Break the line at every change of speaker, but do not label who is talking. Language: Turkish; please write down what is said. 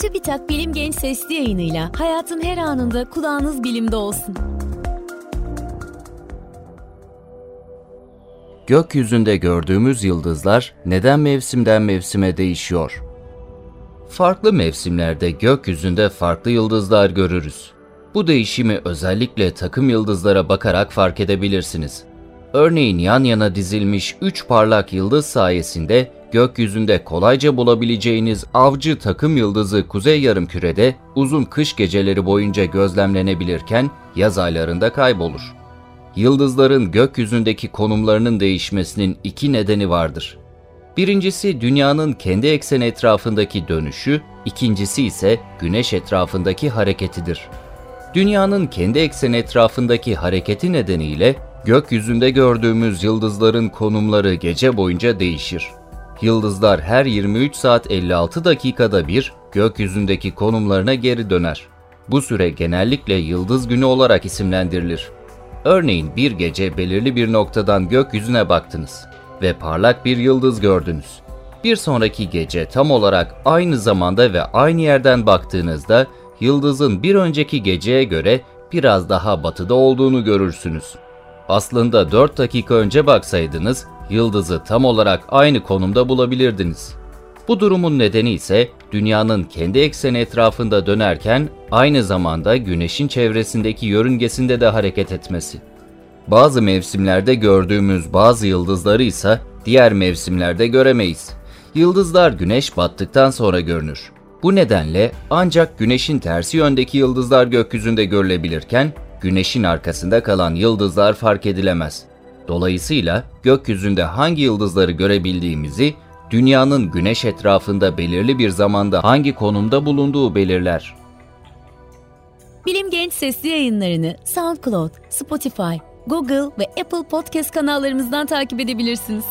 TÜBİTAK Bilim Genç Sesli yayınıyla hayatın her anında kulağınız bilimde olsun.
Gökyüzünde gördüğümüz yıldızlar neden mevsimden mevsime değişiyor? Farklı mevsimlerde gökyüzünde farklı yıldızlar görürüz. Bu değişimi özellikle takım yıldızlara bakarak fark edebilirsiniz. Örneğin yan yana dizilmiş 3 parlak yıldız sayesinde gökyüzünde kolayca bulabileceğiniz avcı takım yıldızı kuzey yarımkürede uzun kış geceleri boyunca gözlemlenebilirken yaz aylarında kaybolur. Yıldızların gökyüzündeki konumlarının değişmesinin iki nedeni vardır. Birincisi dünyanın kendi ekseni etrafındaki dönüşü, ikincisi ise güneş etrafındaki hareketidir. Dünyanın kendi ekseni etrafındaki hareketi nedeniyle gökyüzünde gördüğümüz yıldızların konumları gece boyunca değişir. Yıldızlar her 23 saat 56 dakikada bir gökyüzündeki konumlarına geri döner. Bu süre genellikle yıldız günü olarak isimlendirilir. Örneğin bir gece belirli bir noktadan gökyüzüne baktınız ve parlak bir yıldız gördünüz. Bir sonraki gece tam olarak aynı zamanda ve aynı yerden baktığınızda yıldızın bir önceki geceye göre biraz daha batıda olduğunu görürsünüz. Aslında 4 dakika önce baksaydınız yıldızı tam olarak aynı konumda bulabilirdiniz. Bu durumun nedeni ise dünyanın kendi ekseni etrafında dönerken aynı zamanda güneşin çevresindeki yörüngesinde de hareket etmesi. Bazı mevsimlerde gördüğümüz bazı yıldızları ise diğer mevsimlerde göremeyiz. Yıldızlar güneş battıktan sonra görünür. Bu nedenle ancak güneşin tersi yöndeki yıldızlar gökyüzünde görülebilirken güneşin arkasında kalan yıldızlar fark edilemez. Dolayısıyla gökyüzünde hangi yıldızları görebildiğimizi dünyanın güneş etrafında belirli bir zamanda hangi konumda bulunduğu belirler.
Bilim Genç Sesli yayınlarını SoundCloud, Spotify, Google ve Apple Podcast kanallarımızdan takip edebilirsiniz.